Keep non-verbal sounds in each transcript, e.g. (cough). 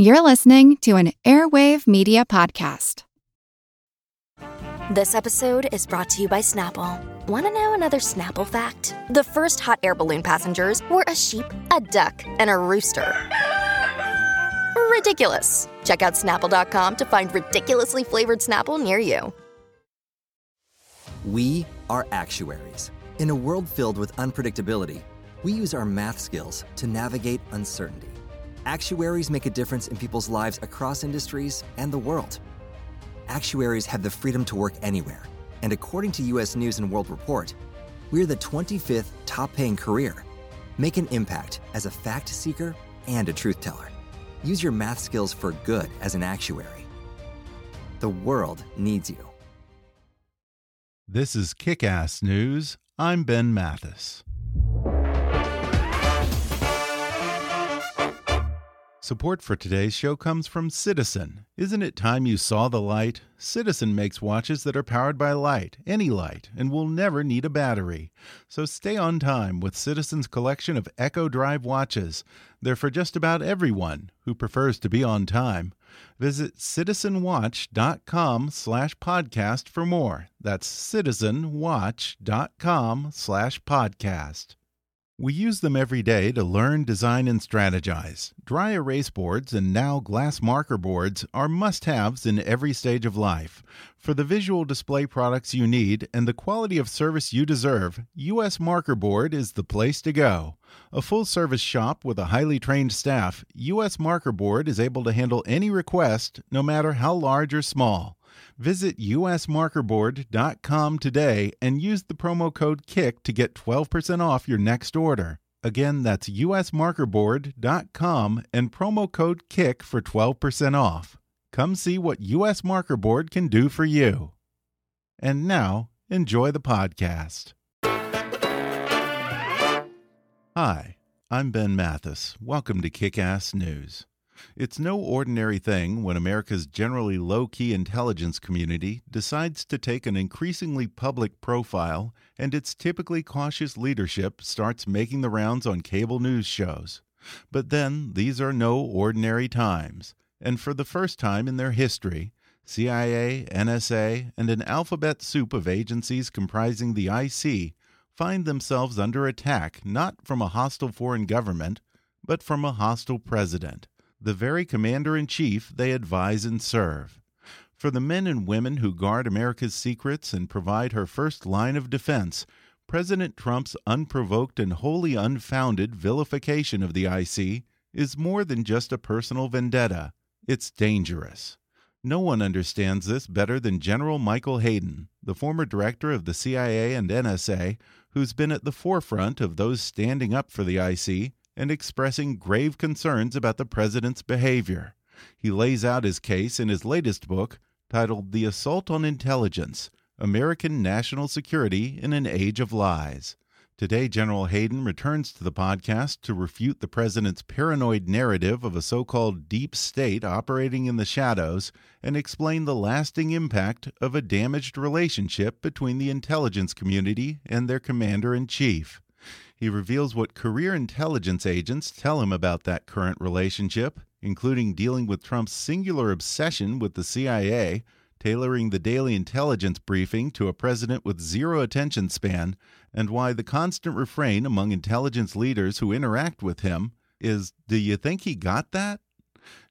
You're listening to an Airwave Media Podcast. This episode is brought to you by Snapple. Want to know another Snapple fact? The first hot air balloon passengers were a sheep, a duck, and a rooster. Ridiculous. Check out snapple.com to find ridiculously flavored Snapple near you. We are actuaries. In a world filled with unpredictability, we use our math skills to navigate uncertainty. Actuaries make a difference in people's lives across industries and the world. Actuaries have the freedom to work anywhere, and according to US News and World Report, we're the 25th top paying career. Make an impact as a fact seeker and a truth teller. Use your math skills for good as an actuary. The world needs you. This is Kick Ass News. I'm Ben Mathis. Support for today's show comes from Citizen. Isn't it time you saw the light? Citizen makes watches that are powered by light, any light, and will never need a battery. So stay on time with Citizen's collection of Eco-Drive watches. They're for just about everyone who prefers to be on time. Visit citizenwatch.com slash podcast for more. That's citizenwatch.com slash podcast. We use them every day to learn, design, and strategize. Dry erase boards and now glass marker boards are must haves in every stage of life. For the visual display products you need and the quality of service you deserve, US Marker Board is the place to go. A full service shop with a highly trained staff, US Marker Board is able to handle any request, no matter how large or small. Visit usmarkerboard.com today and use the promo code KICK to get 12% off your next order. Again, that's usmarkerboard.com and promo code KICK for 12% off. Come see what US Marker Board can do for you. And now, enjoy the podcast. Hi, I'm Ben Mathis. Welcome to Kick Ass News. It's no ordinary thing when America's generally low key intelligence community decides to take an increasingly public profile and its typically cautious leadership starts making the rounds on cable news shows. But then, these are no ordinary times, and for the first time in their history, CIA, NSA, and an alphabet soup of agencies comprising the IC find themselves under attack not from a hostile foreign government, but from a hostile president the very commander in chief they advise and serve. For the men and women who guard America's secrets and provide her first line of defense, President Trump's unprovoked and wholly unfounded vilification of the IC is more than just a personal vendetta. It's dangerous. No one understands this better than General Michael Hayden, the former director of the CIA and NSA, who's been at the forefront of those standing up for the IC and expressing grave concerns about the president's behavior. He lays out his case in his latest book titled The Assault on Intelligence American National Security in an Age of Lies. Today, General Hayden returns to the podcast to refute the president's paranoid narrative of a so called deep state operating in the shadows and explain the lasting impact of a damaged relationship between the intelligence community and their commander in chief. He reveals what career intelligence agents tell him about that current relationship, including dealing with Trump's singular obsession with the CIA, tailoring the daily intelligence briefing to a president with zero attention span, and why the constant refrain among intelligence leaders who interact with him is Do you think he got that?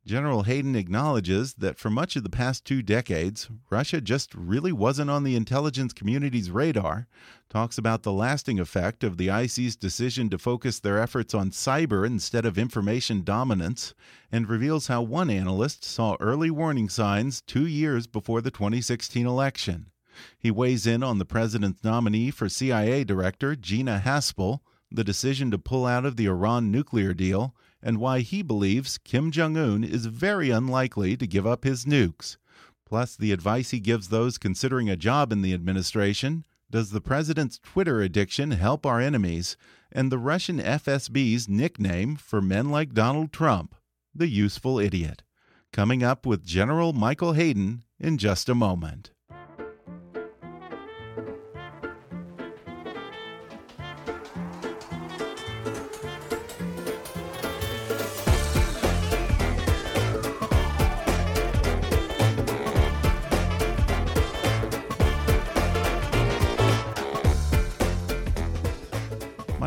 General Hayden acknowledges that for much of the past two decades, Russia just really wasn't on the intelligence community's radar, talks about the lasting effect of the IC's decision to focus their efforts on cyber instead of information dominance, and reveals how one analyst saw early warning signs two years before the 2016 election. He weighs in on the president's nominee for CIA director, Gina Haspel, the decision to pull out of the Iran nuclear deal, and why he believes Kim Jong un is very unlikely to give up his nukes. Plus, the advice he gives those considering a job in the administration does the president's Twitter addiction help our enemies? And the Russian FSB's nickname for men like Donald Trump, the useful idiot. Coming up with General Michael Hayden in just a moment.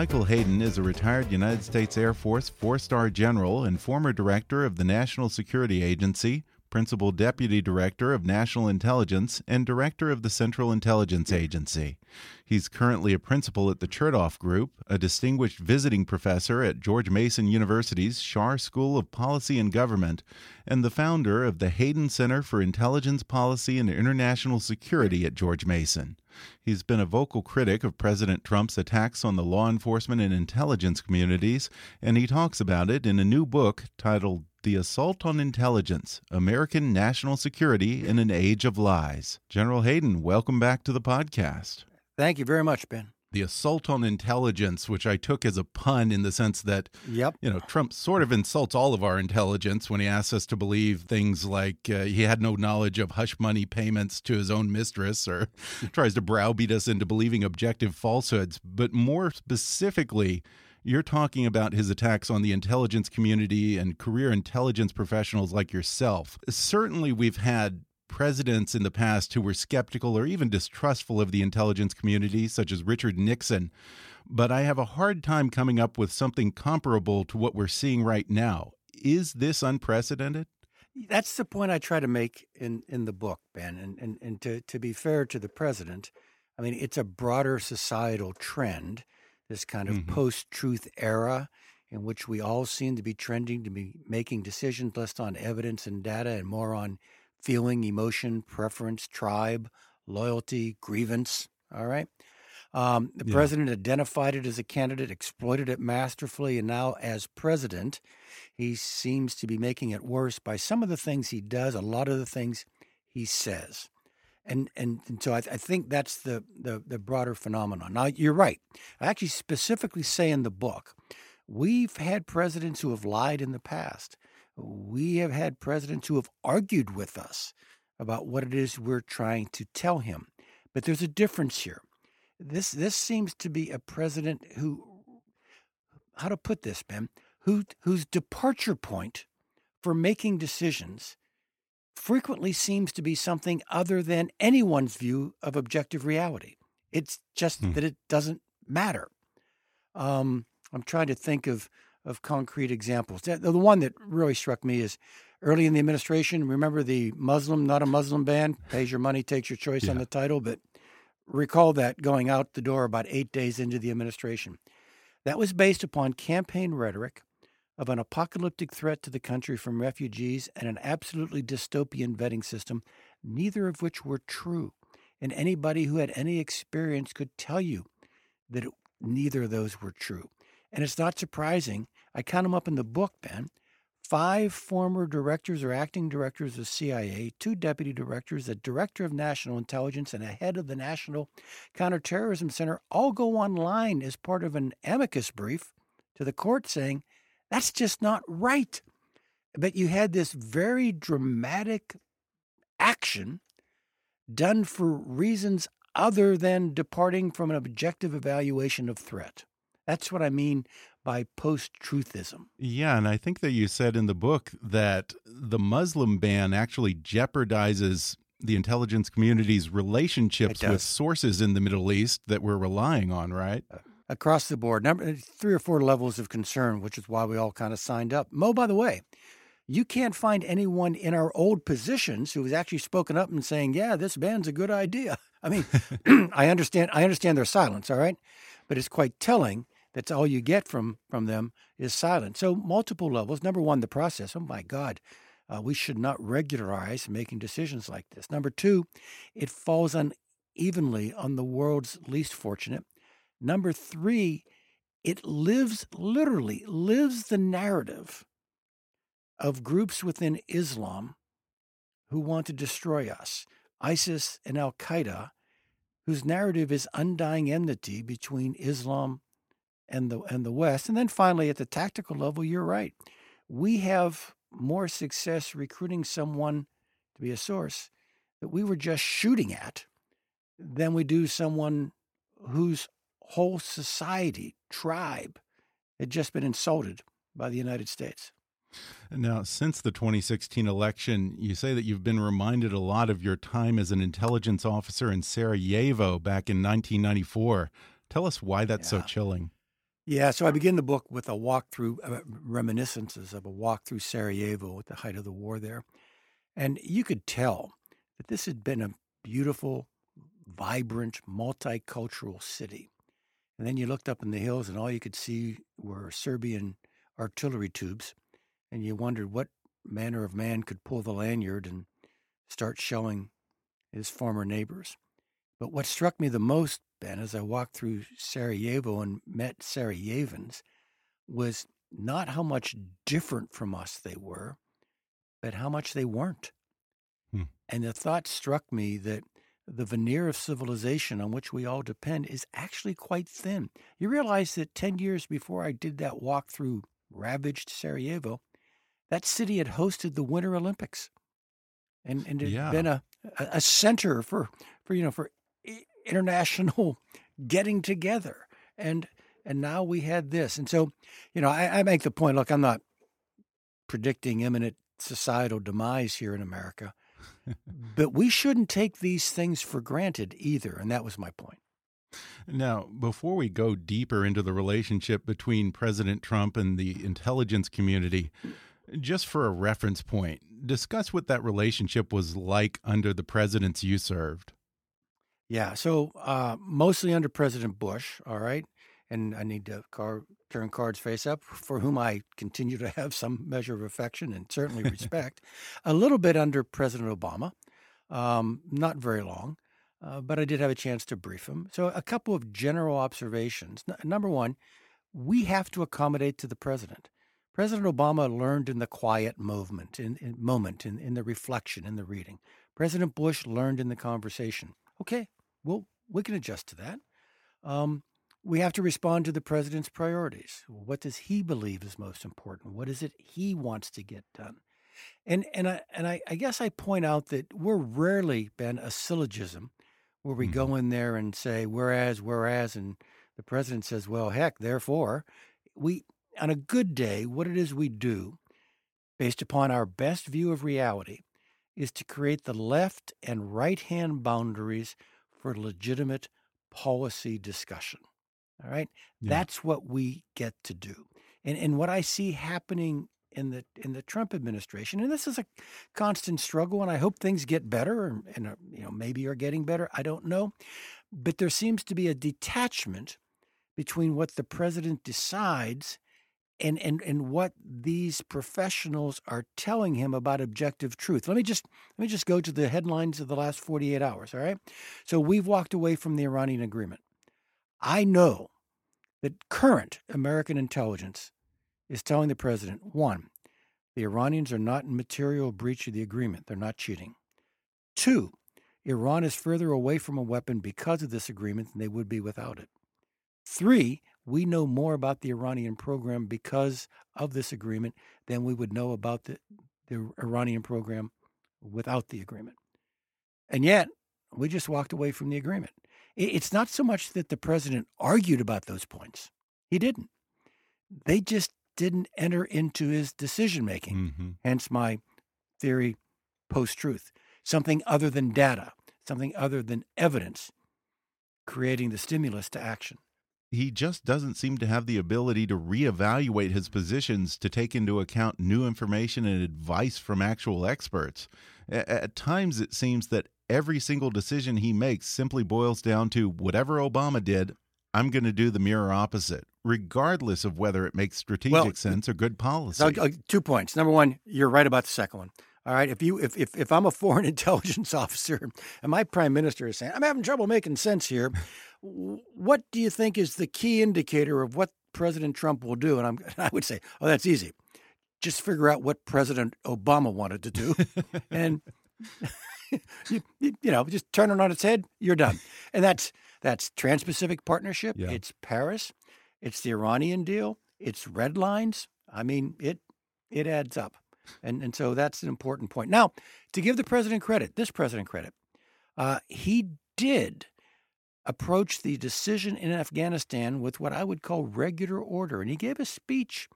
Michael Hayden is a retired United States Air Force four star general and former director of the National Security Agency, Principal Deputy Director of National Intelligence, and Director of the Central Intelligence Agency. He's currently a principal at the Chertoff Group, a distinguished visiting professor at George Mason University's Schar School of Policy and Government, and the founder of the Hayden Center for Intelligence Policy and International Security at George Mason. He's been a vocal critic of President Trump's attacks on the law enforcement and intelligence communities, and he talks about it in a new book titled the Assault on Intelligence American National Security in an Age of Lies. General Hayden, welcome back to the podcast. Thank you very much, Ben. The assault on intelligence, which I took as a pun in the sense that, yep. you know, Trump sort of insults all of our intelligence when he asks us to believe things like uh, he had no knowledge of hush money payments to his own mistress or (laughs) tries to browbeat us into believing objective falsehoods. But more specifically, you're talking about his attacks on the intelligence community and career intelligence professionals like yourself. Certainly, we've had presidents in the past who were skeptical or even distrustful of the intelligence community, such as Richard Nixon. But I have a hard time coming up with something comparable to what we're seeing right now. Is this unprecedented? That's the point I try to make in, in the book, Ben. And, and, and to, to be fair to the president, I mean, it's a broader societal trend this kind of mm-hmm. post truth era in which we all seem to be trending to be making decisions less on evidence and data and more on feeling, emotion, preference, tribe, loyalty, grievance. All right. Um, the yeah. president identified it as a candidate, exploited it masterfully, and now, as president, he seems to be making it worse by some of the things he does, a lot of the things he says and and, and so I, I, think that's the, the the broader phenomenon. Now you're right. I actually specifically say in the book, we've had presidents who have lied in the past. We have had presidents who have argued with us about what it is we're trying to tell him. But there's a difference here. This this seems to be a president who how to put this, Ben, who whose departure point for making decisions frequently seems to be something other than anyone's view of objective reality. It's just hmm. that it doesn't matter. Um, I'm trying to think of of concrete examples. The, the one that really struck me is early in the administration. Remember the Muslim, not a Muslim ban, pays your money, takes your choice yeah. on the title. But recall that going out the door about eight days into the administration. That was based upon campaign rhetoric of an apocalyptic threat to the country from refugees and an absolutely dystopian vetting system, neither of which were true. And anybody who had any experience could tell you that it, neither of those were true. And it's not surprising. I count them up in the book, Ben. Five former directors or acting directors of CIA, two deputy directors, a director of national intelligence, and a head of the National Counterterrorism Center all go online as part of an amicus brief to the court saying that's just not right. But you had this very dramatic action done for reasons other than departing from an objective evaluation of threat. That's what I mean by post truthism. Yeah, and I think that you said in the book that the Muslim ban actually jeopardizes the intelligence community's relationships with sources in the Middle East that we're relying on, right? Uh, across the board. Number uh, three or four levels of concern, which is why we all kind of signed up. Mo, by the way, you can't find anyone in our old positions who has actually spoken up and saying, "Yeah, this ban's a good idea." (laughs) I mean, (clears throat) I understand. I understand their silence. All right, but it's quite telling. That's all you get from from them is silence. So multiple levels. Number one, the process. Oh my God, uh, we should not regularize making decisions like this. Number two, it falls unevenly on the world's least fortunate. Number three, it lives, literally lives the narrative of groups within Islam who want to destroy us. ISIS and Al Qaeda, whose narrative is undying enmity between Islam and the and the West. And then finally, at the tactical level, you're right. We have more success recruiting someone to be a source that we were just shooting at than we do someone whose whole society, tribe, had just been insulted by the United States. Now, since the 2016 election, you say that you've been reminded a lot of your time as an intelligence officer in Sarajevo back in 1994. Tell us why that's yeah. so chilling. Yeah, so I begin the book with a walk through uh, reminiscences of a walk through Sarajevo at the height of the war there. And you could tell that this had been a beautiful, vibrant, multicultural city. And then you looked up in the hills, and all you could see were Serbian artillery tubes. And you wondered what manner of man could pull the lanyard and start shelling his former neighbors. But what struck me the most, Ben, as I walked through Sarajevo and met Sarajevans, was not how much different from us they were, but how much they weren't. Hmm. And the thought struck me that the veneer of civilization on which we all depend is actually quite thin. You realize that 10 years before I did that walk through ravaged Sarajevo, that city had hosted the Winter Olympics. And, and it had yeah. been a, a center for, for, you know, for international (laughs) getting together. And, and now we had this. And so, you know, I, I make the point, look, I'm not predicting imminent societal demise here in America. (laughs) but we shouldn't take these things for granted either. And that was my point. Now, before we go deeper into the relationship between President Trump and the intelligence community, just for a reference point, discuss what that relationship was like under the presidents you served. Yeah, so uh, mostly under President Bush, all right? And I need to car- turn cards face up, for whom I continue to have some measure of affection and certainly (laughs) respect. a little bit under President Obama, um, not very long, uh, but I did have a chance to brief him. So, a couple of general observations. N- number one, we have to accommodate to the president. President Obama learned in the quiet movement, in, in moment, in, in the reflection, in the reading. President Bush learned in the conversation. Okay, well, we can adjust to that. Um, we have to respond to the president's priorities. What does he believe is most important? What is it he wants to get done? And and I and I, I guess I point out that we're rarely been a syllogism where we mm-hmm. go in there and say whereas whereas and the president says well heck therefore we on a good day what it is we do based upon our best view of reality is to create the left and right hand boundaries for legitimate policy discussion all right. Yeah. That's what we get to do. And and what I see happening in the in the Trump administration, and this is a constant struggle, and I hope things get better, and, and uh, you know maybe are getting better. I don't know, but there seems to be a detachment between what the president decides and and and what these professionals are telling him about objective truth. Let me just let me just go to the headlines of the last 48 hours, all right? So we've walked away from the Iranian agreement. I know that current American intelligence is telling the president one, the Iranians are not in material breach of the agreement, they're not cheating. Two, Iran is further away from a weapon because of this agreement than they would be without it. Three, we know more about the Iranian program because of this agreement than we would know about the, the Iranian program without the agreement. And yet, we just walked away from the agreement. It's not so much that the president argued about those points, he didn't. They just didn't enter into his decision making. Mm-hmm. Hence my theory post truth something other than data, something other than evidence, creating the stimulus to action he just doesn't seem to have the ability to reevaluate his positions to take into account new information and advice from actual experts. At times, it seems that every single decision he makes simply boils down to whatever Obama did, I'm going to do the mirror opposite, regardless of whether it makes strategic well, sense or good policy. Uh, two points. Number one, you're right about the second one. All right, if you if, if if I'm a foreign (laughs) intelligence (laughs) officer and my prime minister is saying I'm having trouble making sense here, what do you think is the key indicator of what President Trump will do? And I'm (laughs) I would say, oh, that's easy. Just figure out what President Obama wanted to do, (laughs) and (laughs) you, you, know, just turn it on its head, you're done. And that's that's Trans-Pacific Partnership. Yeah. It's Paris. It's the Iranian deal. It's red lines. I mean, it it adds up, and and so that's an important point. Now, to give the president credit, this president credit, uh, he did approach the decision in Afghanistan with what I would call regular order, and he gave a speech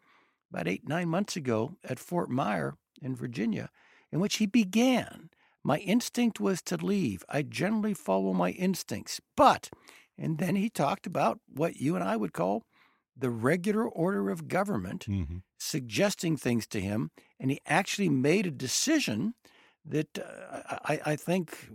about eight nine months ago at Fort Myer in Virginia, in which he began my instinct was to leave. I generally follow my instincts. But, and then he talked about what you and I would call the regular order of government, mm-hmm. suggesting things to him, and he actually made a decision that uh, I, I, think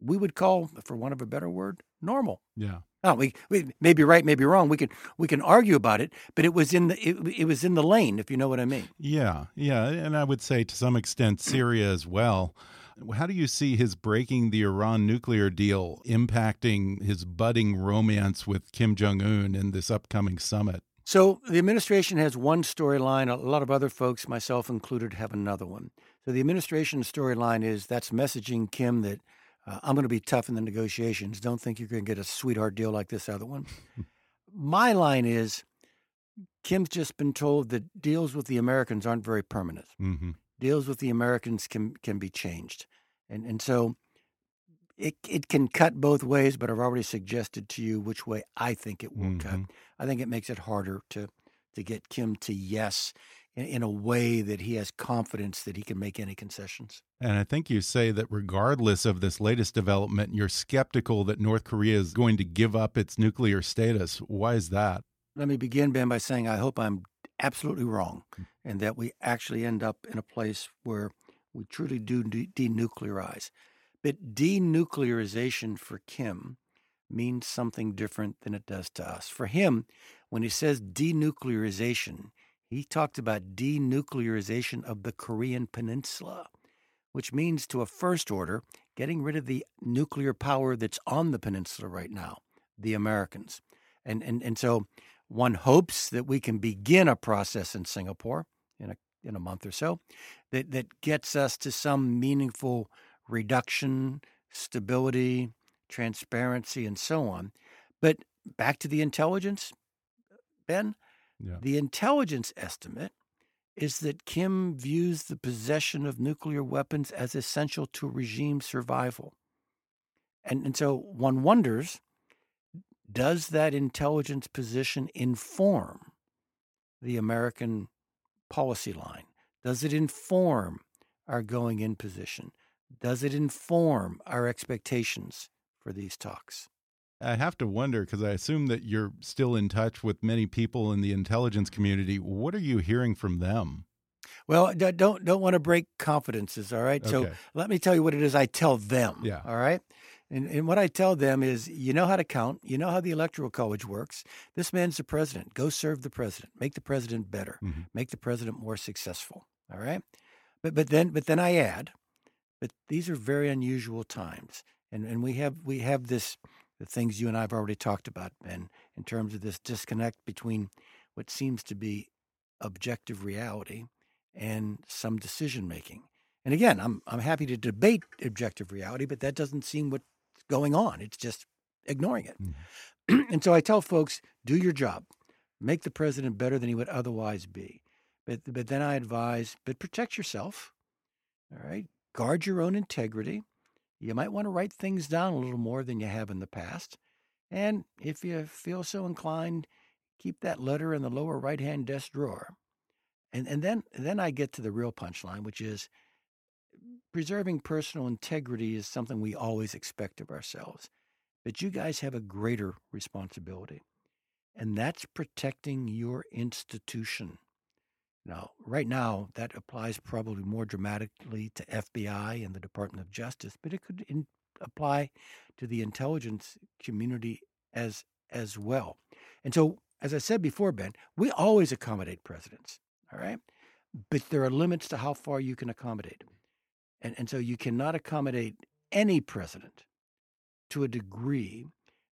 we would call, for want of a better word, normal. Yeah. Oh, we, we may be right, maybe wrong. We can we can argue about it, but it was in the it, it was in the lane, if you know what I mean. Yeah, yeah, and I would say to some extent Syria as well. How do you see his breaking the Iran nuclear deal impacting his budding romance with Kim Jong Un in this upcoming summit? So the administration has one storyline. A lot of other folks, myself included, have another one. So the administration storyline is that's messaging Kim that uh, I'm going to be tough in the negotiations. Don't think you're going to get a sweetheart deal like this other one. My line is Kim's just been told that deals with the Americans aren't very permanent. Mm-hmm deals with the Americans can can be changed, and and so it it can cut both ways. But I've already suggested to you which way I think it will mm-hmm. cut. I think it makes it harder to to get Kim to yes in, in a way that he has confidence that he can make any concessions. And I think you say that regardless of this latest development, you're skeptical that North Korea is going to give up its nuclear status. Why is that? Let me begin, Ben, by saying I hope I'm absolutely wrong mm. and that we actually end up in a place where we truly do de- denuclearize. But denuclearization for Kim means something different than it does to us. For him, when he says denuclearization, he talked about denuclearization of the Korean Peninsula, which means to a first order, getting rid of the nuclear power that's on the peninsula right now, the Americans. And, and, and so one hopes that we can begin a process in Singapore in a, in a month or so that, that gets us to some meaningful reduction, stability, transparency, and so on. But back to the intelligence, Ben, yeah. the intelligence estimate is that Kim views the possession of nuclear weapons as essential to regime survival. And, and so one wonders does that intelligence position inform the American policy line? Does it inform our going in position? Does it inform our expectations for these talks? I have to wonder because I assume that you're still in touch with many people in the intelligence community. What are you hearing from them? Well, don't don't want to break confidences, all right? Okay. So let me tell you what it is I tell them. Yeah. All right. And, and what I tell them is, you know how to count. You know how the electoral college works. This man's the president. Go serve the president. Make the president better. Mm-hmm. Make the president more successful. All right. But but then but then I add, but these are very unusual times, and and we have we have this the things you and I have already talked about, Ben, in terms of this disconnect between what seems to be objective reality and some decision making. And again, I'm I'm happy to debate objective reality, but that doesn't seem what's going on. It's just ignoring it. Mm-hmm. (clears throat) and so I tell folks, do your job. Make the president better than he would otherwise be. But but then I advise, but protect yourself. All right? Guard your own integrity. You might want to write things down a little more than you have in the past. And if you feel so inclined, keep that letter in the lower right-hand desk drawer. And and then then I get to the real punchline, which is preserving personal integrity is something we always expect of ourselves. But you guys have a greater responsibility, and that's protecting your institution. Now, right now, that applies probably more dramatically to FBI and the Department of Justice, but it could in, apply to the intelligence community as as well. And so, as I said before, Ben, we always accommodate presidents, all right? But there are limits to how far you can accommodate. And, and so you cannot accommodate any president to a degree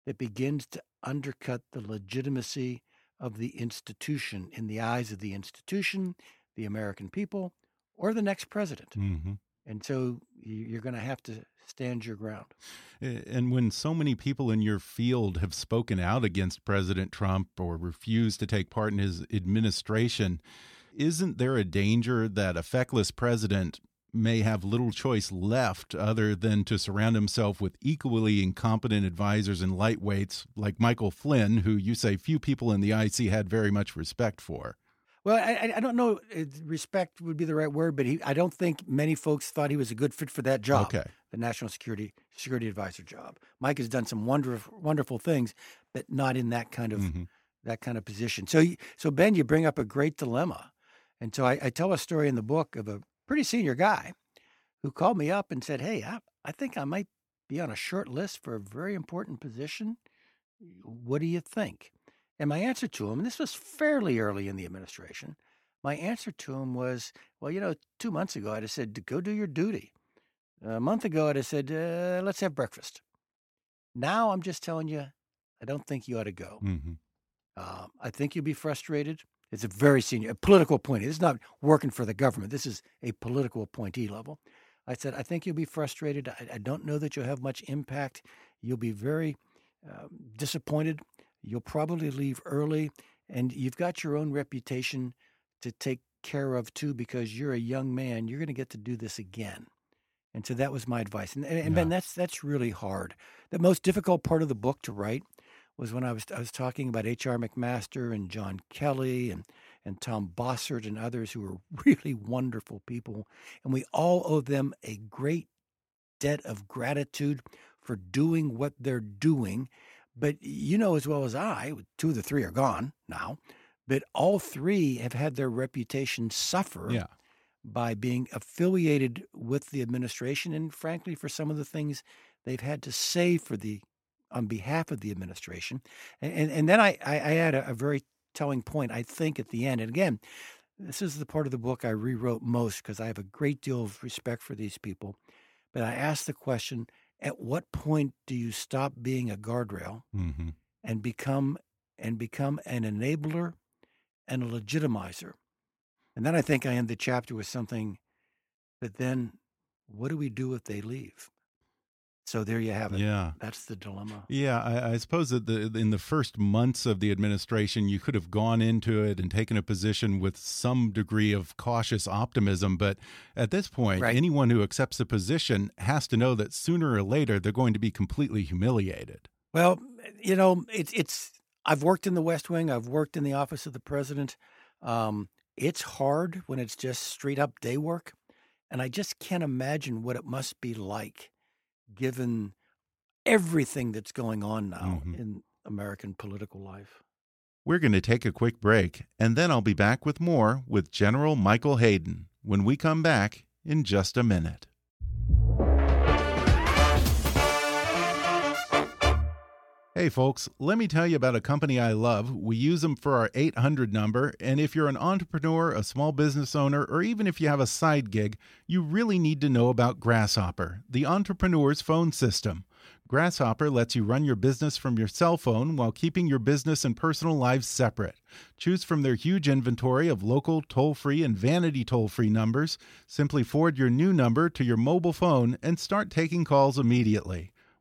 that begins to undercut the legitimacy of the institution in the eyes of the institution, the American people, or the next president. Mm-hmm. And so you're going to have to stand your ground. And when so many people in your field have spoken out against President Trump or refused to take part in his administration, isn't there a danger that a feckless president may have little choice left other than to surround himself with equally incompetent advisors and lightweights like Michael Flynn, who you say few people in the IC had very much respect for. Well, I, I don't know. Respect would be the right word, but he, I don't think many folks thought he was a good fit for that job. Okay. The national security security advisor job. Mike has done some wonderful wonderful things, but not in that kind of mm -hmm. that kind of position. So, so Ben, you bring up a great dilemma, and so I, I tell a story in the book of a pretty senior guy who called me up and said, "Hey, I, I think I might be on a short list for a very important position. What do you think?" And my answer to him, and this was fairly early in the administration, my answer to him was, "Well, you know, two months ago I'd have said, go do your duty. A month ago I'd have said, uh, let's have breakfast. Now I'm just telling you, I don't think you ought to go." Mm-hmm. Uh, I think you'll be frustrated. It's a very senior, a political appointee. This is not working for the government. This is a political appointee level. I said, I think you'll be frustrated. I, I don't know that you'll have much impact. You'll be very uh, disappointed. You'll probably leave early, and you've got your own reputation to take care of too because you're a young man. You're going to get to do this again. And so that was my advice. And, and, and yeah. Ben, that's that's really hard. The most difficult part of the book to write was when I was I was talking about H.R. McMaster and John Kelly and and Tom Bossert and others who were (laughs) really wonderful people, and we all owe them a great debt of gratitude for doing what they're doing. But you know as well as I, two of the three are gone now, but all three have had their reputation suffer. Yeah. By being affiliated with the administration, and frankly, for some of the things they've had to say for the on behalf of the administration. And, and, and then I, I, I had a, a, very telling point, I think, at the end. And again, this is the part of the book I rewrote most because I have a great deal of respect for these people. But I asked the question at what point do you stop being a guardrail mm-hmm. and become and become an enabler and a legitimizer? And then I think I end the chapter with something that then what do we do if they leave? So there you have it. Yeah, that's the dilemma. Yeah, I, I, suppose that the, in the first months of the administration, you could have gone into it and taken a position with some degree of cautious optimism. But at this point, right. anyone who accepts a position has to know that sooner or later they're going to be completely humiliated. Well, you know, it's it's. I've worked in the West Wing. I've worked in the office of the president. Um, it's hard when it's just straight up day work, and I just can't imagine what it must be like given everything that's going on now mm -hmm. in American political life. We're going to take a quick break, and then I'll be back with more with General Michael Hayden when we come back in just a minute. Hey, folks, let me tell you about a company I love. We use them for our 800 number. And if you're an entrepreneur, a small business owner, or even if you have a side gig, you really need to know about Grasshopper, the entrepreneur's phone system. Grasshopper lets you run your business from your cell phone while keeping your business and personal lives separate. Choose from their huge inventory of local, toll free, and vanity toll free numbers. Simply forward your new number to your mobile phone and start taking calls immediately.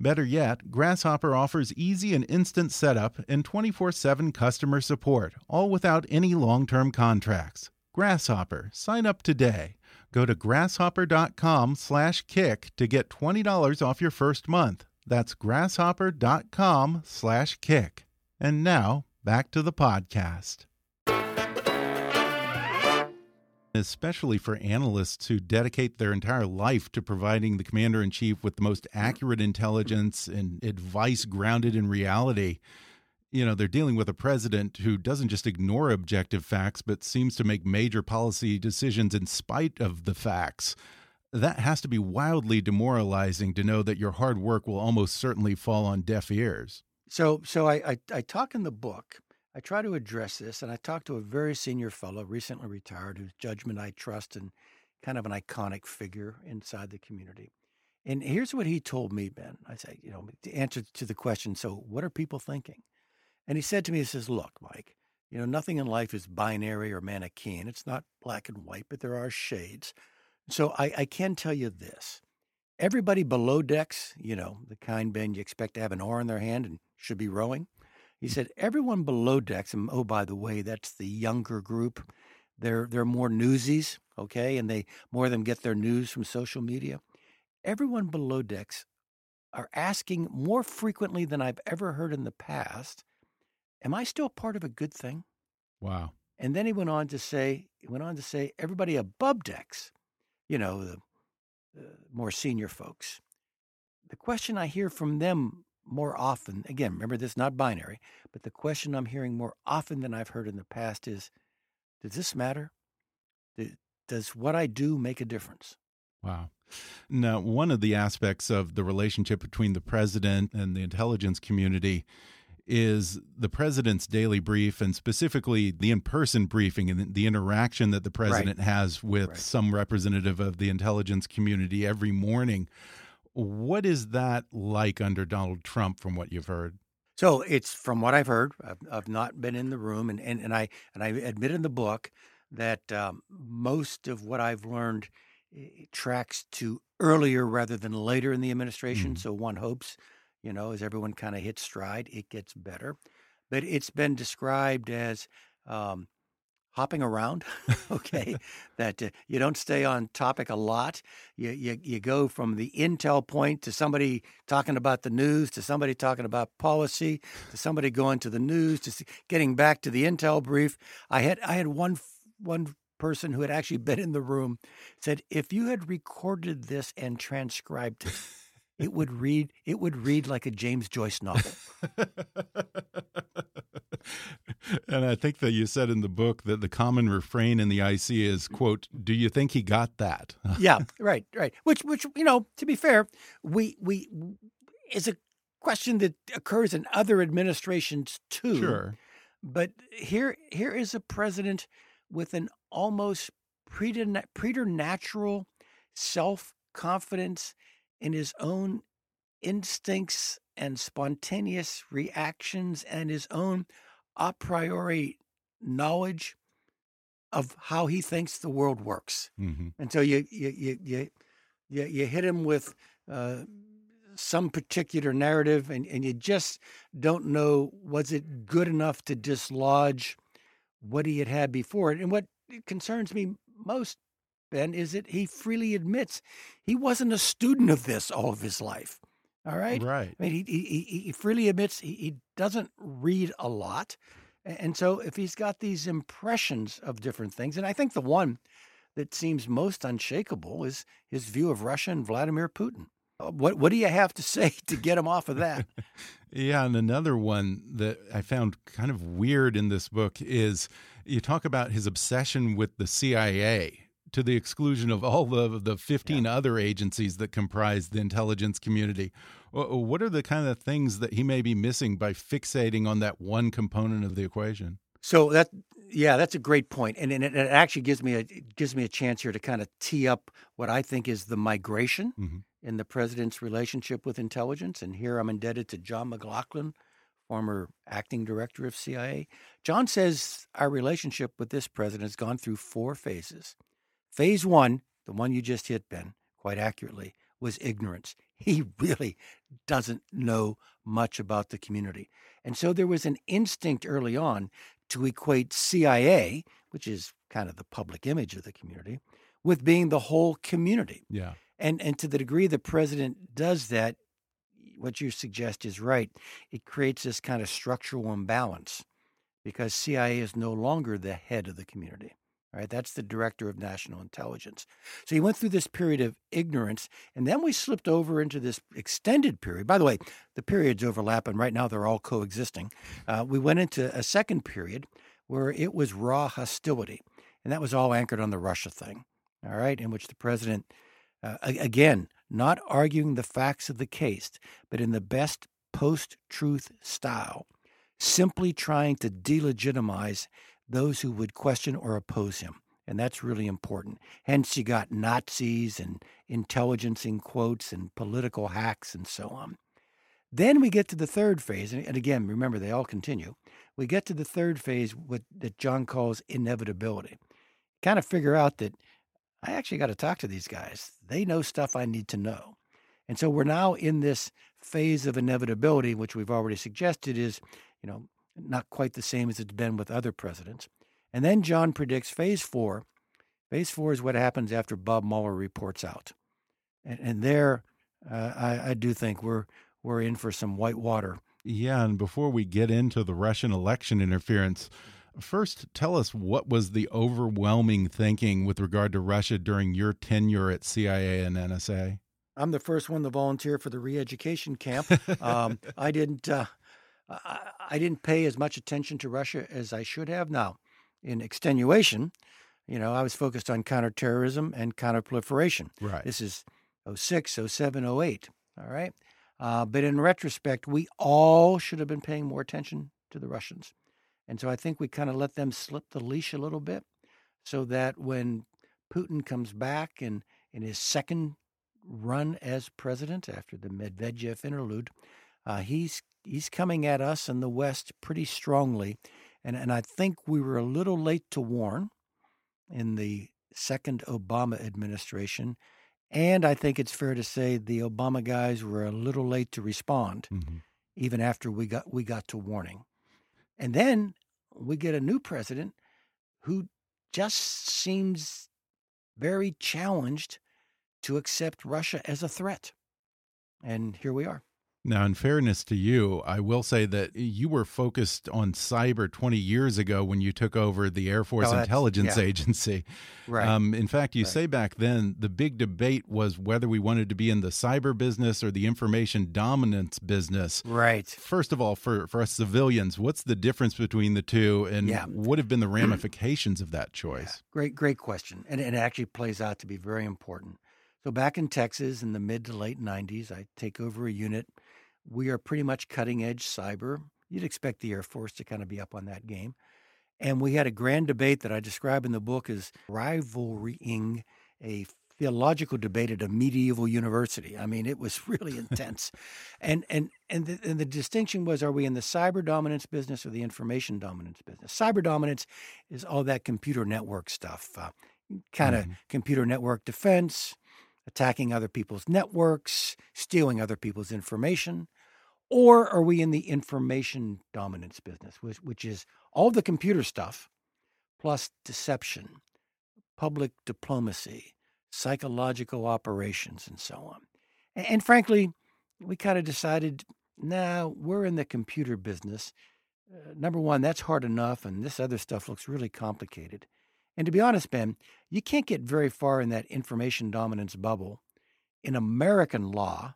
Better yet, Grasshopper offers easy and instant setup and 24 7 customer support, all without any long term contracts. Grasshopper, sign up today. Go to grasshopper.com slash kick to get $20 off your first month. That's grasshopper.com slash kick. And now, back to the podcast especially for analysts who dedicate their entire life to providing the commander in chief with the most accurate intelligence and advice grounded in reality. You know, they're dealing with a president who doesn't just ignore objective facts, but seems to make major policy decisions in spite of the facts. That has to be wildly demoralizing to know that your hard work will almost certainly fall on deaf ears. So, so I, I, I talk in the book I try to address this, and I talked to a very senior fellow, recently retired, whose judgment I trust and kind of an iconic figure inside the community. And here's what he told me, Ben. I say, you know, the answer to the question, so what are people thinking? And he said to me, he says, look, Mike, you know, nothing in life is binary or Manichean. It's not black and white, but there are shades. So I, I can tell you this. Everybody below decks, you know, the kind, Ben, you expect to have an oar in their hand and should be rowing. He said, everyone below decks, and oh, by the way, that's the younger group, they're they're more newsies, okay, and they more of them get their news from social media. Everyone below decks are asking more frequently than I've ever heard in the past, am I still part of a good thing? Wow. And then he went on to say, he went on to say, everybody above decks, you know, the, the more senior folks. The question I hear from them more often, again, remember this not binary, but the question I'm hearing more often than I've heard in the past is, does this matter? Does what I do make a difference? Wow. Now, one of the aspects of the relationship between the president and the intelligence community is the president's daily brief and specifically the in-person briefing and the interaction that the president right. has with right. some representative of the intelligence community every morning. What is that like under Donald Trump from what you've heard? So it's from what I've heard. I've, I've not been in the room, and, and, and I and I admit in the book that um, most of what I've learned tracks to earlier rather than later in the administration. Mm. So one hopes you know, as everyone kind of hits stride, it gets better. But it's been described as um, hopping around. (laughs) okay, that uh, you don't stay on topic a lot. You, you you go from the intel point to somebody talking about the news to somebody talking about policy to somebody going to the news to getting back to the intel brief. I had I had one one person who had actually been in the room said if you had recorded this and transcribed it it would read it would read like a James Joyce novel. (laughs) and I think that you said in the book that the common refrain in the IC is quote, "Do you think he got that?" (laughs) yeah, right, right. Which which you know, to be fair, we we is a question that occurs in other administrations too. Sure. But here here is a president with an almost preternatural self confidence in his own instincts and spontaneous reactions and his own a priori knowledge of how he thinks the world works. Mm-hmm. And so you you you you you, you hit him with uh, some particular narrative, and, and you just don't know was it good enough to dislodge what he had had before. It. And what concerns me most Ben, is that he freely admits he wasn't a student of this all of his life. All right. Right. I mean, he, he, he freely admits he, he doesn't read a lot. And so if he's got these impressions of different things, and I think the one that seems most unshakable is his view of Russia and Vladimir Putin. Uh, what what do you have to (laughs) say to get him off of that? (laughs) yeah, and another one that I found kind of weird in this book is you talk about his obsession with the CIA to the exclusion of all the the 15 yeah. other agencies that comprise the intelligence community. What are the kind of things that he may be missing by fixating on that one component of the equation? So that yeah, that's a great point, and, and it, actually gives me a gives me a chance here to kind of tee up what I think is the migration mm -hmm. in the president's relationship with intelligence. And here I'm indebted to John McLaughlin, former acting director of CIA. John says our relationship with this president has gone through four phases. Phase one, the one you just hit, Ben, quite accurately, was ignorance. (laughs) He really doesn't know much about the community. And so there was an instinct early on to equate CIA, which is kind of the public image of the community, with being the whole community. Yeah. And and to the degree the president does that, what you suggest is right. It creates this kind of structural imbalance because CIA is no longer the head of the community. Right, that's the director of national intelligence. So he went through this period of ignorance, and then we slipped over into this extended period. By the way, the periods overlap, and right now they're all coexisting. Uh, we went into a second period where it was raw hostility, and that was all anchored on the Russia thing. All right, in which the president, uh, again, not arguing the facts of the case, but in the best post-truth style, simply trying to delegitimize those who would question or oppose him. And that's really important. Hence, you got Nazis and intelligence in quotes and political hacks and so on. Then we get to the third phase. And again, remember, they all continue. We get to the third phase, that John calls inevitability. Kind of figure out that I actually got to talk to these guys. They know stuff I need to know. And so we're now in this phase of inevitability, which we've already suggested is, you know, not quite the same as it's been with other presidents. And then John predicts phase four. Phase four is what happens after Bob Mueller reports out. And, and there, uh, I, I do think we're we're in for some white water. Yeah, and before we get into the Russian election interference, first tell us what was the overwhelming thinking with regard to Russia during your tenure at CIA and NSA? I'm the first one to volunteer for the re-education camp. (laughs) Um, I didn't. Uh, I, I, didn't pay as much attention to Russia as I should have. Now, in extenuation, you know, I was focused on counterterrorism and counterproliferation. Right. This is 06, 07, 08. All right. Uh, but in retrospect, we all should have been paying more attention to the Russians. And so I think we kind of let them slip the leash a little bit so that when Putin comes back and in his second run as president after the Medvedev interlude, uh, he's he's coming at us in the West pretty strongly, and and I think we were a little late to warn in the second Obama administration, and I think it's fair to say the Obama guys were a little late to respond, mm-hmm. even after we got we got to warning, and then we get a new president who just seems very challenged to accept Russia as a threat. And here we are. Now, in fairness to you, I will say that you were focused on cyber 20 years ago when you took over the Air Force oh, Intelligence yeah. Agency. Right. Um, in fact, you right. say back then the big debate was whether we wanted to be in the cyber business or the information dominance business. Right. First of all, for, for us civilians, what's the difference between the two and yeah. what have been the ramifications of that choice? Yeah. Great, great question. And it actually plays out to be very important. So back in Texas in the mid to late 90s, I take over a unit. We are pretty much cutting edge cyber. You'd expect the Air Force to kind of be up on that game. And we had a grand debate that I describe in the book as rivaling a theological debate at a medieval university. I mean, it was (laughs) really intense. and and and the, and the distinction was are we in the cyber dominance business or the information dominance business? Cyber dominance is all that computer network stuff. Uh, kind of mm-hmm. computer network defense, attacking other people's networks, stealing other people's information? Or are we in the information dominance business, which, which is all the computer stuff plus deception, public diplomacy, psychological operations, and so on? And, and frankly, we kind of decided, nah, we're in the computer business. Uh, number one, that's hard enough, and this other stuff looks really complicated. And to be honest, Ben, you can't get very far in that information dominance bubble in American law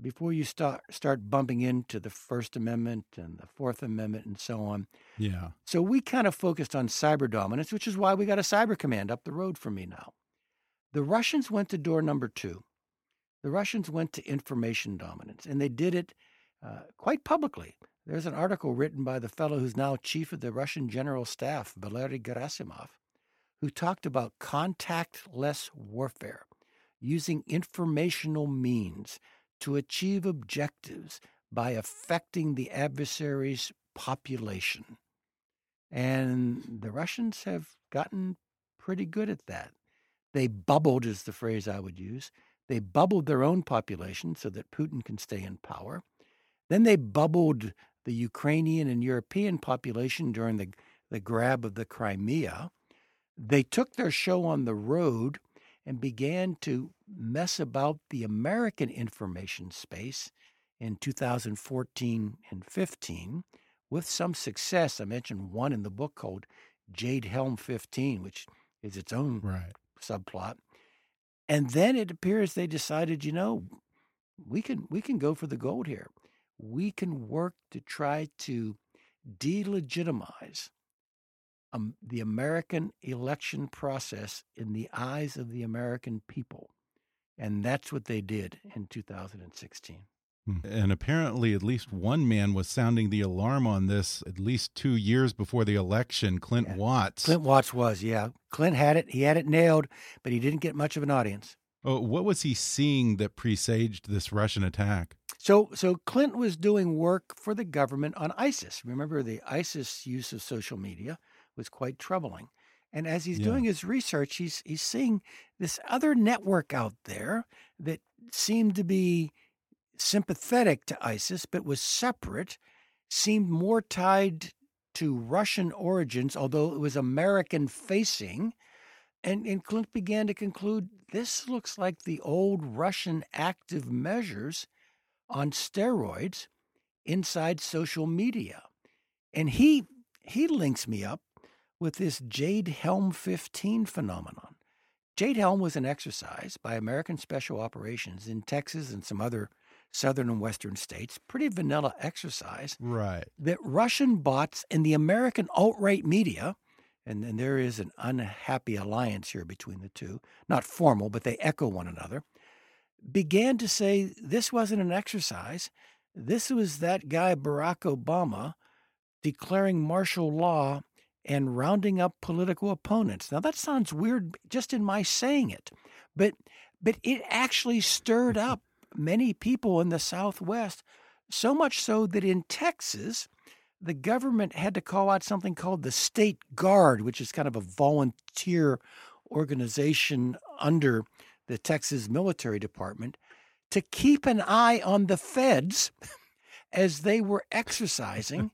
before you start start bumping into the First Amendment and the Fourth Amendment and so on. Yeah. So we kind of focused on cyber dominance, which is why we got a cyber command up the road from me now. The Russians went to door number two. The Russians went to information dominance, and they did it uh, quite publicly. There's an article written by the fellow who's now chief of the Russian General Staff, Valery Gerasimov, who talked about contactless warfare, using informational means to achieve objectives by affecting the adversary's population. And the Russians have gotten pretty good at that. They bubbled, is the phrase I would use. They bubbled their own population so that Putin can stay in power. Then they bubbled the Ukrainian and European population during the, the grab of the Crimea. They took their show on the road and began to mess about the American information space in 2014 and 15 with some success. I mentioned one in the book called Jade Helm 15, which is its own right. subplot. And then it appears they decided, you know, we can we can go for the gold here. We can work to try to delegitimize um, the American election process in the eyes of the American people. And that's what they did in 2016. Hmm. And apparently, at least one man was sounding the alarm on this at least two years before the election. Clint yeah. Watts. Clint Watts was, yeah. Clint had it. He had it nailed, but he didn't get much of an audience. Oh, what was he seeing that presaged this Russian attack? So, so Clint was doing work for the government on ISIS. Remember the ISIS use of social media was quite troubling. And as he's yeah. doing his research, he's he's seeing this other network out there that seemed to be sympathetic to ISIS, but was separate, seemed more tied to Russian origins, although it was American facing. And, and Clint began to conclude this looks like the old Russian active measures on steroids inside social media. And he he links me up with this Jade Helm 15 phenomenon. Jade Helm was an exercise by American Special Operations in Texas and some other southern and western states. Pretty vanilla exercise. Right. That Russian bots and the American alt right media, and, and there is an unhappy alliance here between the two, not formal, but they echo one another, began to say this wasn't an exercise. This was that guy, Barack Obama, declaring martial law and rounding up political opponents. Now that sounds weird just in my saying it, but but it actually stirred mm-hmm. up many people in the Southwest, so much so that in Texas, the government had to call out something called the State Guard, which is kind of a volunteer organization under the Texas Military Department, to keep an eye on the feds (laughs) as they were exercising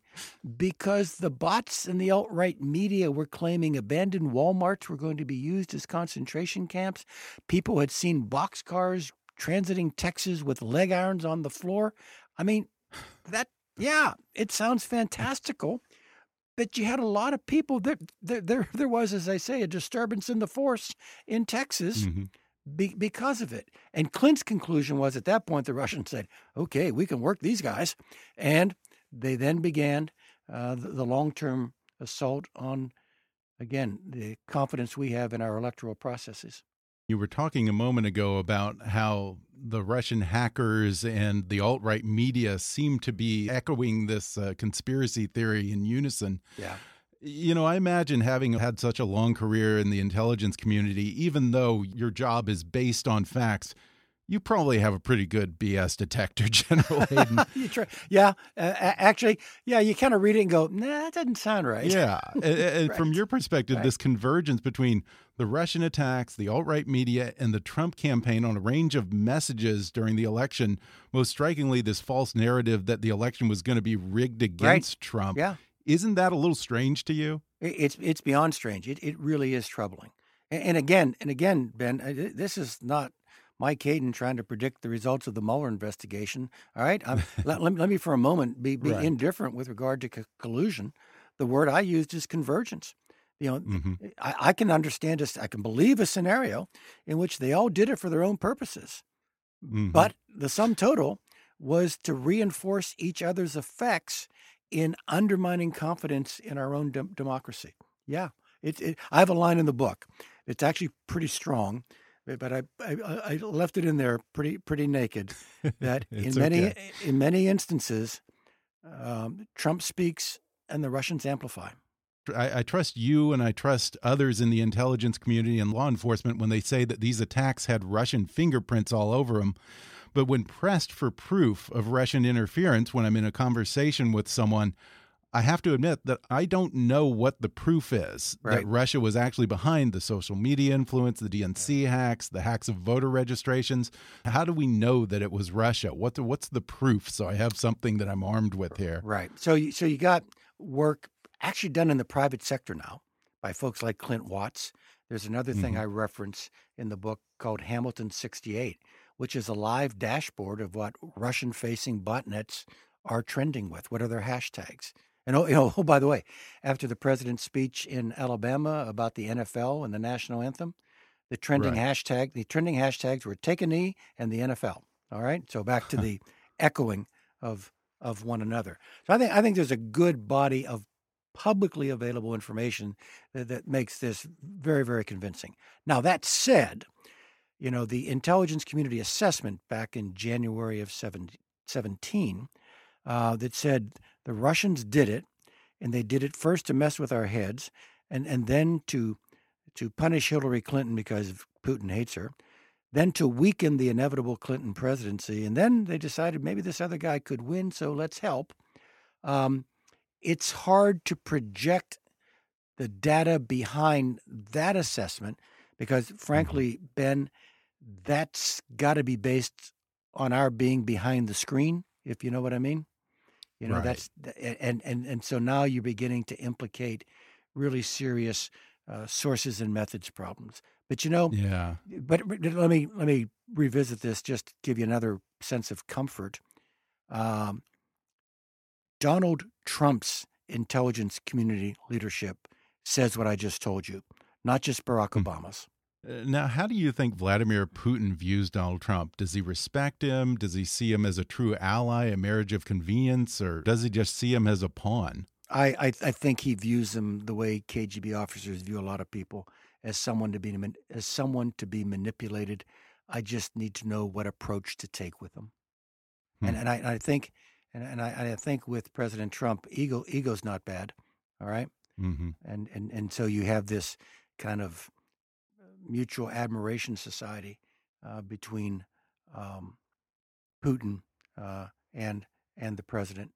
because the bots and the alt right media were claiming abandoned Walmarts were going to be used as concentration camps. People had seen boxcars transiting Texas with leg irons on the floor. I mean, that, yeah, it sounds fantastical. But you had a lot of people. There, there, there, there was, as I say, a disturbance in the force in Texas. Mm-hmm be, because of it. And Clint's conclusion was at that point, the Russians said, okay, we can work these guys. And they then began uh, the, the long term assault on, again, the confidence we have in our electoral processes. You were talking a moment ago about how the Russian hackers and the alt right media seem to be echoing this uh, conspiracy theory in unison. Yeah. You know, I imagine having had such a long career in the intelligence community, even though your job is based on facts, you probably have a pretty good BS detector, (laughs) General Hayden. (laughs) yeah, uh, actually, yeah, you kind of read it and go, nah, that doesn't sound right. Yeah. (laughs) and, right. From your perspective, right. this convergence between the Russian attacks, the alt right media, and the Trump campaign on a range of messages during the election, most strikingly, this false narrative that the election was going to be rigged against right. Trump. Yeah. Isn't that a little strange to you? It's it's beyond strange. It it really is troubling. And, and again, and again, Ben, this is not Mike Hayden trying to predict the results of the Mueller investigation. All right, (laughs) let, let, let, me for a moment be, be right. indifferent with regard to co- collusion. The word I used is convergence. You know, mm-hmm. I, I, can understand, a, I can believe a scenario in which they all did it for their own purposes, mm-hmm. but the sum total was to reinforce each other's effects in undermining confidence in our own de- democracy. Yeah, it, it, I have a line in the book. It's actually pretty strong, but I, I, I left it in there pretty pretty naked. (laughs) That in many okay. in many instances, um, Trump speaks and the Russians amplify. I, I, trust you and I trust others in the intelligence community and law enforcement when they say that these attacks had Russian fingerprints all over them. But when pressed for proof of Russian interference, when I'm in a conversation with someone, I have to admit that I don't know what the proof is right. that Russia was actually behind the social media influence, the DNC hacks, the hacks of voter registrations. How do we know that it was Russia? What the, what's the proof? So I have something that I'm armed with here. Right. So you, so you got work actually done in the private sector now by folks like Clint Watts. There's another thing mm -hmm. I reference in the book called Hamilton 68, which is a live dashboard of what Russian facing botnets are trending with. What are their hashtags? And oh, you (laughs) know, oh, by the way, after the president's speech in Alabama about the NFL and the national anthem, the trending right. hashtag, the trending hashtags were "Take a Knee" and the NFL. All right, so back to (laughs) the echoing of of one another. So I think I think there's a good body of publicly available information that, that makes this very very convincing. Now that said, you know, the intelligence community assessment back in January of 17 uh, that said the Russians did it, and they did it first to mess with our heads, and, and then to to punish Hillary Clinton because Putin hates her, then to weaken the inevitable Clinton presidency, and then they decided maybe this other guy could win, so let's help. Um, it's hard to project the data behind that assessment because, mm-hmm. frankly, Ben, that's got to be based on our being behind the screen, if you know what I mean. You know, Right. that's and and and so now you're beginning to implicate really serious uh, sources and methods problems. But you know, Yeah. but but let me let me revisit this just to give you another sense of comfort. Um, Donald Trump's intelligence community leadership says what I just told you, not just Barack Hmm. Obama's. Uh, Now, how do you think Vladimir Putin views Donald Trump? Does he respect him? Does he see him as a true ally, a marriage of convenience, or does he just see him as a pawn? I, I I think he views him the way KGB officers view a lot of people as someone to be as someone to be manipulated. I just need to know what approach to take with them, and Hmm. and I, I think and, and I, I think with President Trump, ego ego's not bad, all right, hmm and and and so you have this kind of mutual admiration society uh, between um, Putin uh, and and the president.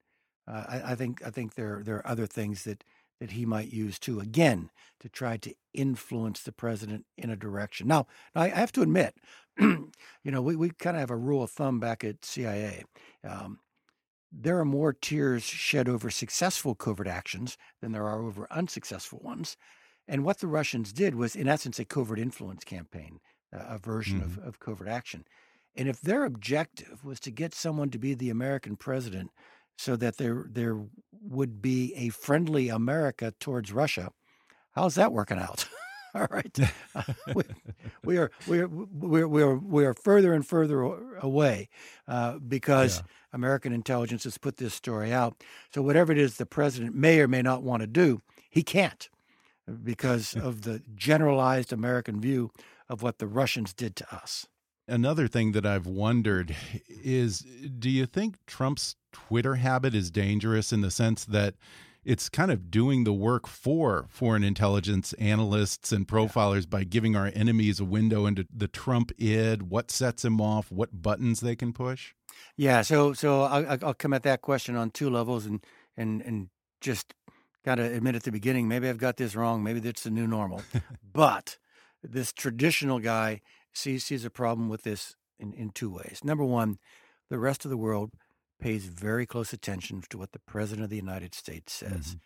Uh, I, I think I think there there are other things that that he might use too. Again, to try to influence the president in a direction. Now, I I have to admit, (clears throat) you know, we, we kind of have a rule of thumb back at CIA. Um, there are more tears shed over successful covert actions than there are over unsuccessful ones. And what the Russians did was, in essence, a covert influence campaign, a version of, of covert action. And if their objective was to get someone to be the American president so that there, there would be a friendly America towards Russia, how's that working out? (laughs) All right. Uh, (laughs) (laughs) we, we are we are we are we are we are further and further away uh, because Yeah. American intelligence has put this story out. So whatever it is the president may or may not want to do, he can't because of the generalized American view of what the Russians did to us. Another thing that I've wondered is do you think Trump's Twitter habit is dangerous in the sense that it's kind of doing the work for foreign intelligence analysts and profilers by giving our enemies a window into the Trump id, what sets him off, what buttons they can push? Yeah, so so I'll, I'll come at that question on two levels and and and just got to admit at the beginning, maybe I've got this wrong. Maybe that's the new normal. but this traditional guy sees sees a problem with this in, in two ways. Number one, the rest of the world pays very close attention to what the president of the United States says,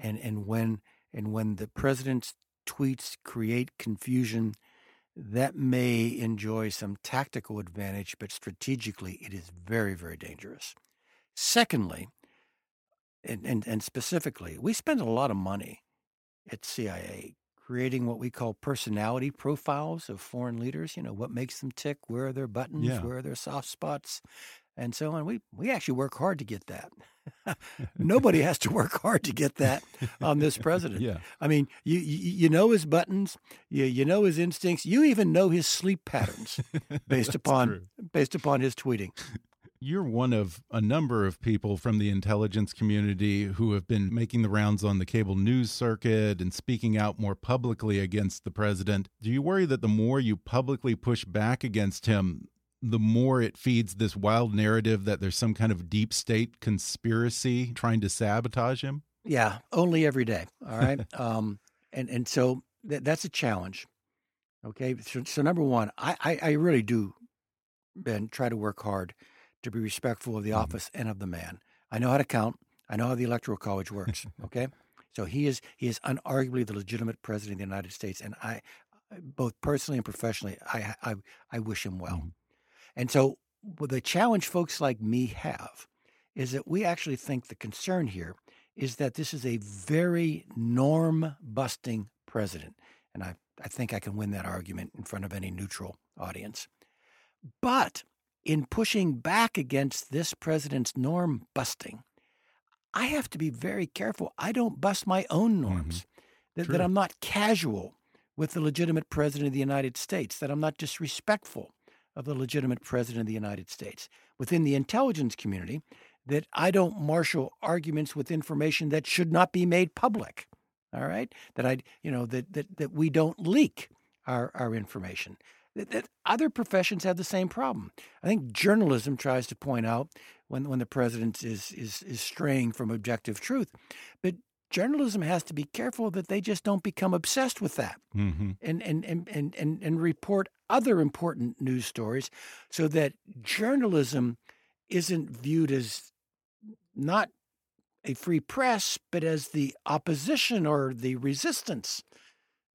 mm-hmm. and and when and when the president's tweets create confusion, that may enjoy some tactical advantage, but strategically it is very very dangerous. Secondly, and, and, and specifically, we spend a lot of money at CIA creating what we call personality profiles of foreign leaders. You know, what makes them tick, where are their buttons, Yeah. where are their soft spots, and so on. We, we actually work hard to get that. (laughs) Nobody (laughs) has to work hard to get that on this president. Yeah. I mean, you, you you know his buttons, you you know his instincts, you even know his sleep patterns (laughs) based upon true. based upon his tweeting. You're one of a number of people from the intelligence community who have been making the rounds on the cable news circuit and speaking out more publicly against the president. Do you worry that the more you publicly push back against him, the more it feeds this wild narrative that there's some kind of deep state conspiracy trying to sabotage him? Yeah, only every day. All right. (laughs) um, and and so th- that's a challenge. Okay. So, so number one, I, I I really do, Ben, try to work hard to be respectful of the Mhm. office and of the man. I know how to count. I know how the electoral college works. (laughs) Okay. So he is he is unarguably the legitimate president of the United States, and I, both personally and professionally, I I, I wish him well. Mhm. And so what the challenge folks like me have is that we actually think the concern here is that this is a very norm busting president. And I, I think I can win that argument in front of any neutral audience. But in pushing back against this president's norm busting, I have to be very careful. I don't bust my own norms, mm-hmm. that, that I'm not casual with the legitimate president of the United States, that I'm not disrespectful of the legitimate president of the United States. Within the intelligence community, that I don't marshal arguments with information that should not be made public. All right, that I, you know, that that that we don't leak our our information. That, that other professions have the same problem. I think journalism tries to point out when when the president is is is straying from objective truth, but journalism has to be careful that they just don't become obsessed with that hmm and and, and, and, and and report other important news stories so that journalism isn't viewed as not a free press, but as the opposition or the resistance.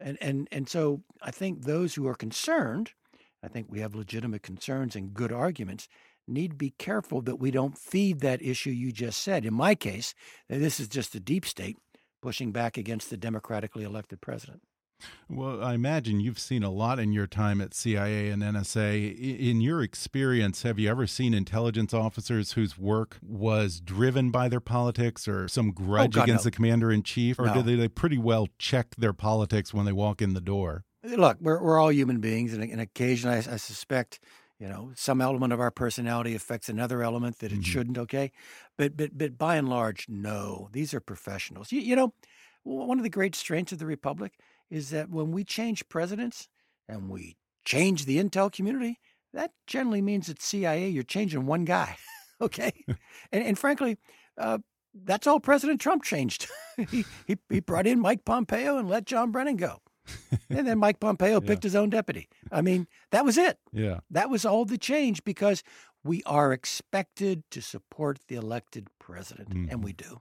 And and and so I think those who are concerned, I think we have legitimate concerns and good arguments, need to be careful that we don't feed that issue you just said. In my case, this is just a deep state pushing back against the democratically elected president. Well, I imagine you've seen a lot in your time at CIA and NSA. In your experience, have you ever seen intelligence officers whose work was driven by their politics or some grudge oh, God, against no. the commander in chief? Or No. do they, they pretty well check their politics when they walk in the door? Look, we're, we're all human beings, and, and occasionally I, I suspect, you know, some element of our personality affects another element that it Mhm. shouldn't. Okay, but but but by and large, no. These are professionals. You, you know, one of the great strengths of the republic is that when we change presidents and we change the intel community, that generally means at CIA you're changing one guy. (laughs) okay, (laughs) and and frankly. Uh, that's all President Trump changed. (laughs) he, he he brought in Mike Pompeo and let John Brennan go and then Mike Pompeo Yeah. picked his own deputy. I mean, that was it. Yeah. That was all the change because we are expected to support the elected president, Mhm. and we do.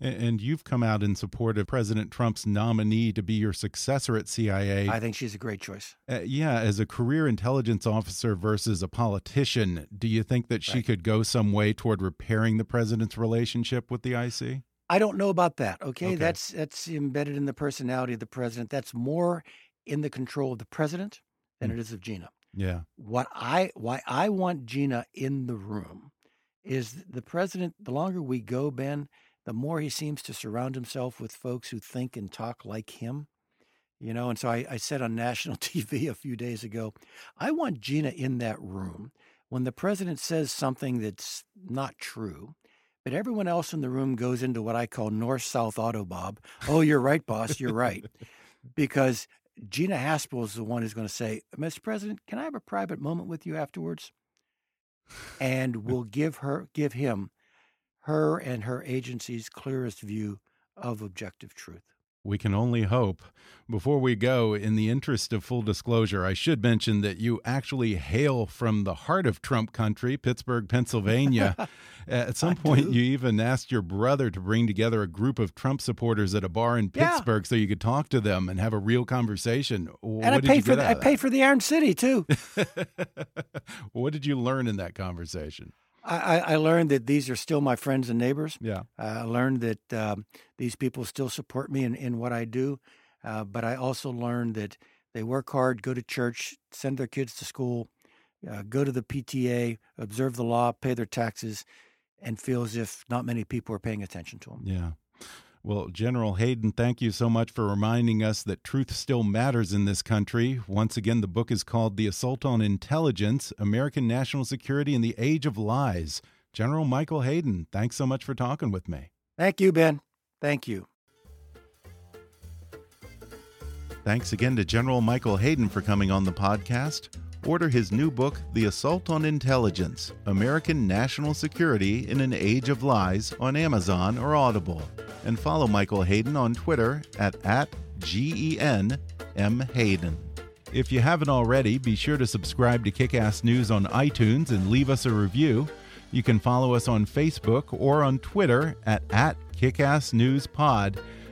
And you've come out in support of President Trump's nominee to be your successor at CIA. I think she's a great choice. Uh, yeah, as a career intelligence officer versus a politician, do you think that she Right. could go some way toward repairing the president's relationship with the IC? I don't know about that. Okay? Okay. that's that's embedded in the personality of the president. That's more in the control of the president than Mm. it is of Gina. Yeah. What I why I want Gina in the room is the president. The longer we go, Ben, the more he seems to surround himself with folks who think and talk like him. You know, and so I, I said on (laughs) national TV a few days ago, I want Gina in that room when the president says something that's not true, but everyone else in the room goes into what I call north south auto bob. Oh, you're right, boss, you're right. (laughs) Because Gina Haspel is the one who's going to say, Mr. President, can I have a private moment with you afterwards? And we'll give her, give him her and her agency's clearest view of objective truth. We can only hope. Before we go, in the interest of full disclosure, I should mention that you actually hail from the heart of Trump country, Pittsburgh, Pennsylvania. (laughs) At some I point, do. you even asked your brother to bring together a group of Trump supporters at a bar in Yeah. Pittsburgh so you could talk to them and have a real conversation. And what I did you paid for the, I paid for the Iron City too. (laughs) what did you learn in that conversation? I, I, I learned that these are still my friends and neighbors. Yeah. I learned that um, these people still support me in, in what I do. Uh, but I also learned that they work hard, go to church, send their kids to school, uh, go to the PTA, observe the law, pay their taxes, and feel as if not many people are paying attention to them. Yeah. Well, General Hayden, thank you so much for reminding us that truth still matters in this country. Once again, the book is called The Assault on Intelligence American National Security in the Age of Lies. General Michael Hayden, thanks so much for talking with me. Thank you, Ben. Thank you. Thanks again to General Michael Hayden for coming on the podcast. Order his new book, The Assault on Intelligence American National Security in an Age of Lies, on Amazon or Audible. And follow Michael Hayden on Twitter at, at GEN M. Hayden. If you haven't already, be sure to subscribe to Kickass News on iTunes and leave us a review. You can follow us on Facebook or on Twitter at, at KickassNewsPod.